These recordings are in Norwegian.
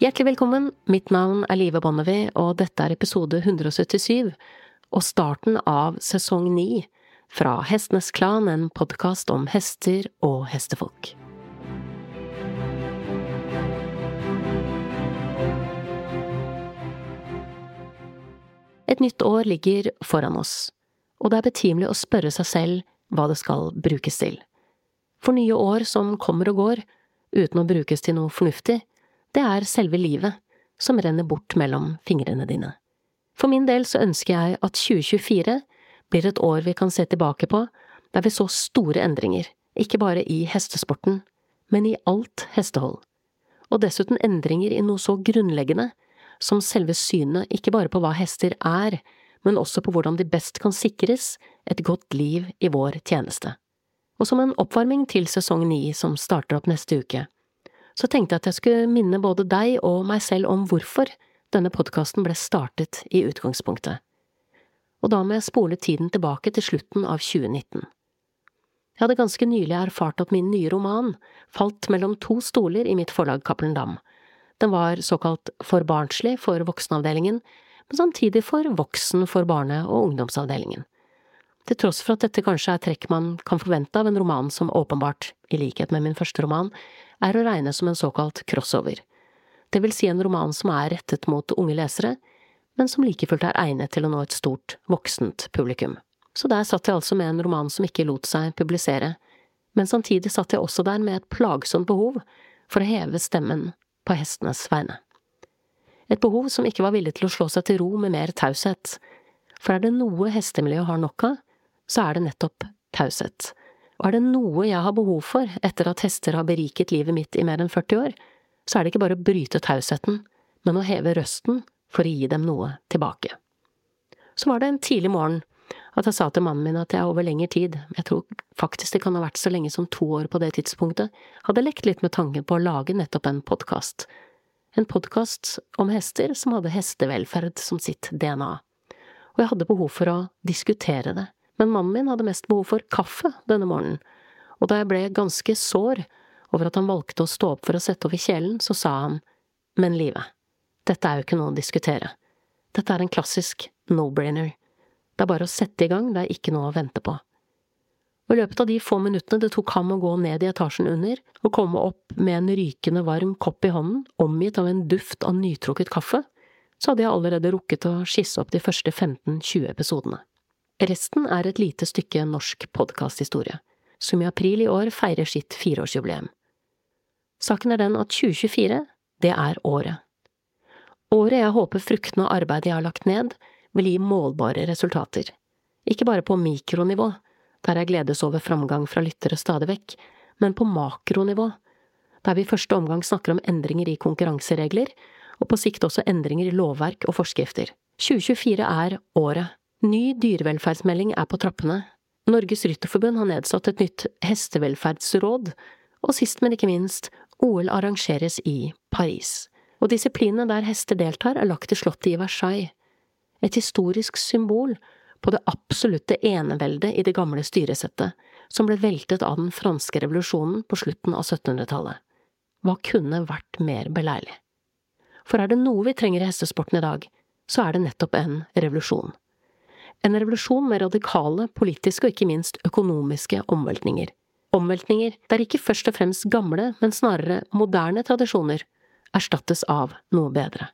Hjertelig velkommen, mitt navn er Live Bonnevie, og dette er episode 177 og starten av sesong 9 fra Hestenes Klan, en podkast om hester og hestefolk. Et nytt år ligger foran oss, og det er betimelig å spørre seg selv hva det skal brukes til. For nye år som kommer og går, uten å brukes til noe fornuftig, det er selve livet som renner bort mellom fingrene dine. For min del så ønsker jeg at 2024 blir et år vi kan se tilbake på der vi så store endringer, ikke bare i hestesporten, men i alt hestehold, og dessuten endringer i noe så grunnleggende som selve synet ikke bare på hva hester er, men også på hvordan de best kan sikres et godt liv i vår tjeneste. Og som en oppvarming til sesong ni som starter opp neste uke, så tenkte jeg at jeg skulle minne både deg og meg selv om hvorfor denne podkasten ble startet i utgangspunktet. Og da må jeg spole tiden tilbake til slutten av 2019. Jeg hadde ganske nylig erfart at min nye roman falt mellom to stoler i mitt forlag Cappelen Dam. Den var såkalt for barnslig for voksenavdelingen, men samtidig for voksen for barne- og ungdomsavdelingen. Til tross for at dette kanskje er trekk man kan forvente av en roman som åpenbart, i likhet med min første roman, er å regne som en såkalt crossover, det vil si en roman som er rettet mot unge lesere, men som like fullt er egnet til å nå et stort, voksent publikum. Så der satt jeg altså med en roman som ikke lot seg publisere, men samtidig satt jeg også der med et plagsomt behov for å heve stemmen på hestenes vegne. Et behov som ikke var villig til å slå seg til ro med mer taushet, for er det noe hestemiljøet har nok av, så er det nettopp taushet. Og er det noe jeg har behov for etter at hester har beriket livet mitt i mer enn 40 år, så er det ikke bare å bryte tausheten, men å heve røsten for å gi dem noe tilbake. Så var det en tidlig morgen at jeg sa til mannen min at jeg over lengre tid, jeg tror faktisk det kan ha vært så lenge som to år på det tidspunktet, hadde lekt litt med tanken på å lage nettopp en podkast. En podkast om hester som hadde hestevelferd som sitt DNA. Og jeg hadde behov for å diskutere det men mannen min hadde mest behov for kaffe denne morgenen, og da jeg ble ganske sår over at han valgte å stå opp for å sette over kjelen, så sa han, men livet, dette er jo ikke noe å diskutere, dette er en klassisk no-brainer, det er bare å sette i gang, det er ikke noe å vente på. Og I løpet av de få minuttene det tok ham å gå ned i etasjen under og komme opp med en rykende varm kopp i hånden, omgitt av en duft av nytrukket kaffe, så hadde jeg allerede rukket å skisse opp de første 15–20 episodene. Resten er et lite stykke norsk podkasthistorie, som i april i år feirer sitt fireårsjubileum. Saken er den at 2024, det er året. Året jeg håper fruktene av arbeidet jeg har lagt ned, vil gi målbare resultater. Ikke bare på mikronivå, der jeg gledes over framgang fra lyttere stadig vekk, men på makronivå, der vi i første omgang snakker om endringer i konkurranseregler, og på sikt også endringer i lovverk og forskrifter. 2024 er året Ny dyrevelferdsmelding er på trappene. Norges Rytterforbund har nedsatt et nytt hestevelferdsråd, og sist, men ikke minst, OL arrangeres i Paris. Og disiplinene der hester deltar, er lagt til slottet i Versailles. Et historisk symbol på det absolutte eneveldet i det gamle styresettet, som ble veltet av den franske revolusjonen på slutten av 1700-tallet. Hva kunne vært mer beleilig? For er det noe vi trenger i hestesporten i dag, så er det nettopp en revolusjon. En revolusjon med radikale politiske og ikke minst økonomiske omveltninger. Omveltninger der ikke først og fremst gamle, men snarere moderne tradisjoner erstattes av noe bedre.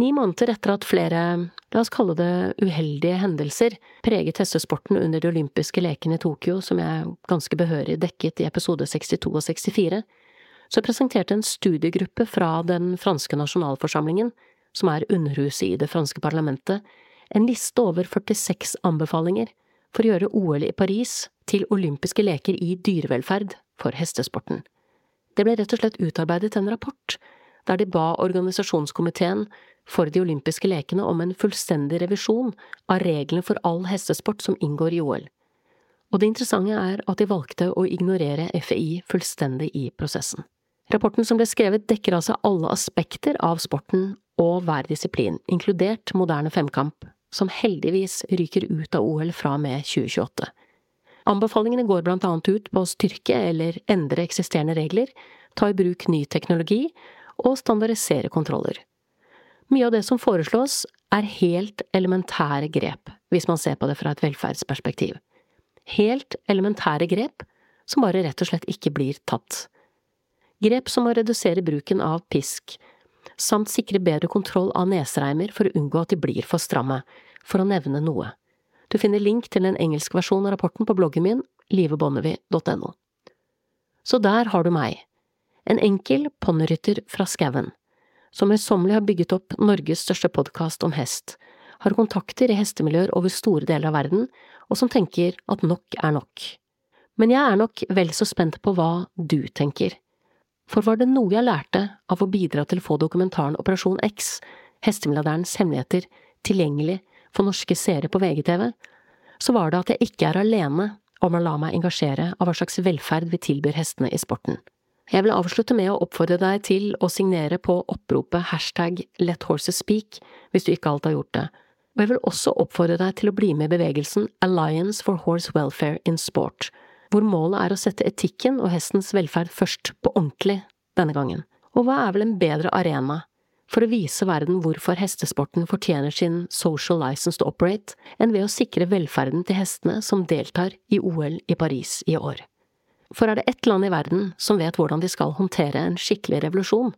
Ni måneder etter at flere, la oss kalle det uheldige hendelser, preget hestesporten under de olympiske lekene i Tokyo, som jeg ganske behørig dekket i episode 62 og 64, så presenterte en studiegruppe fra den franske nasjonalforsamlingen, som er underhuset i det franske parlamentet, en liste over 46 anbefalinger for å gjøre OL i Paris til olympiske leker i dyrevelferd for hestesporten. Det ble rett og slett utarbeidet en rapport der de ba organisasjonskomiteen for de olympiske lekene om en fullstendig revisjon av reglene for all hestesport som inngår i OL. Og det interessante er at de valgte å ignorere FI fullstendig i prosessen. Rapporten som ble skrevet dekker altså alle aspekter av sporten og hver disiplin, inkludert moderne femkamp, som heldigvis ryker ut av OL fra og med 2028. Anbefalingene går blant annet ut på å styrke eller endre eksisterende regler, ta i bruk ny teknologi og standardisere kontroller. Mye av det som foreslås, er helt elementære grep, hvis man ser på det fra et velferdsperspektiv. Helt elementære grep som bare rett og slett ikke blir tatt. Grep som å redusere bruken av pisk, samt sikre bedre kontroll av nesereimer for å unngå at de blir for stramme, for å nevne noe. Du finner link til en engelsk versjon av rapporten på bloggen min, livebonnevie.no. Så der har du meg, en enkel ponnirytter fra skauen, som møysommelig har bygget opp Norges største podkast om hest, har kontakter i hestemiljøer over store deler av verden, og som tenker at nok er nok. Men jeg er nok vel så spent på hva du tenker. For var det noe jeg lærte av å bidra til å få dokumentaren Operasjon X, hestemilliardærens hemmeligheter, tilgjengelig for norske seere på VGTV, så var det at jeg ikke er alene om å la meg engasjere av hva slags velferd vi tilbyr hestene i sporten. Jeg vil avslutte med å oppfordre deg til å signere på oppropet hashtag Let Horses Speak hvis du ikke alt har gjort det, og jeg vil også oppfordre deg til å bli med i bevegelsen Alliance for Horse Welfare in Sport, hvor målet er å sette etikken og hestens velferd først på ordentlig denne gangen. Og hva er vel en bedre arena for å vise verden hvorfor hestesporten fortjener sin social license to operate, enn ved å sikre velferden til hestene som deltar i OL i Paris i år? For er det ett land i verden som vet hvordan de skal håndtere en skikkelig revolusjon,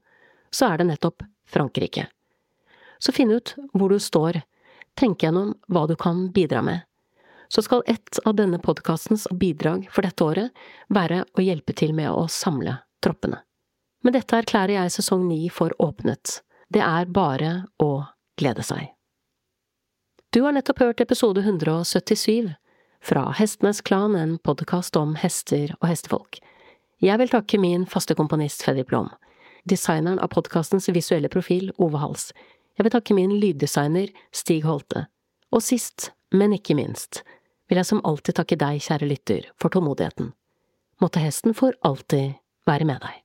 så er det nettopp Frankrike. Så finn ut hvor du står, tenk gjennom hva du kan bidra med. Så skal et av denne podkastens bidrag for dette året være å hjelpe til med å samle troppene. Med dette erklærer jeg sesong ni for åpnet. Det er bare å glede seg. Du har nettopp hørt episode 177 fra Hestenes Klan, en podkast om hester og hestefolk. Jeg vil takke min faste komponist Fredrik Blom, designeren av podkastens visuelle profil Ove Hals. Jeg vil takke min lyddesigner Stig Holte. Og sist, men ikke minst, vil jeg som alltid takke deg, kjære lytter, for tålmodigheten. Måtte hesten for alltid være med deg.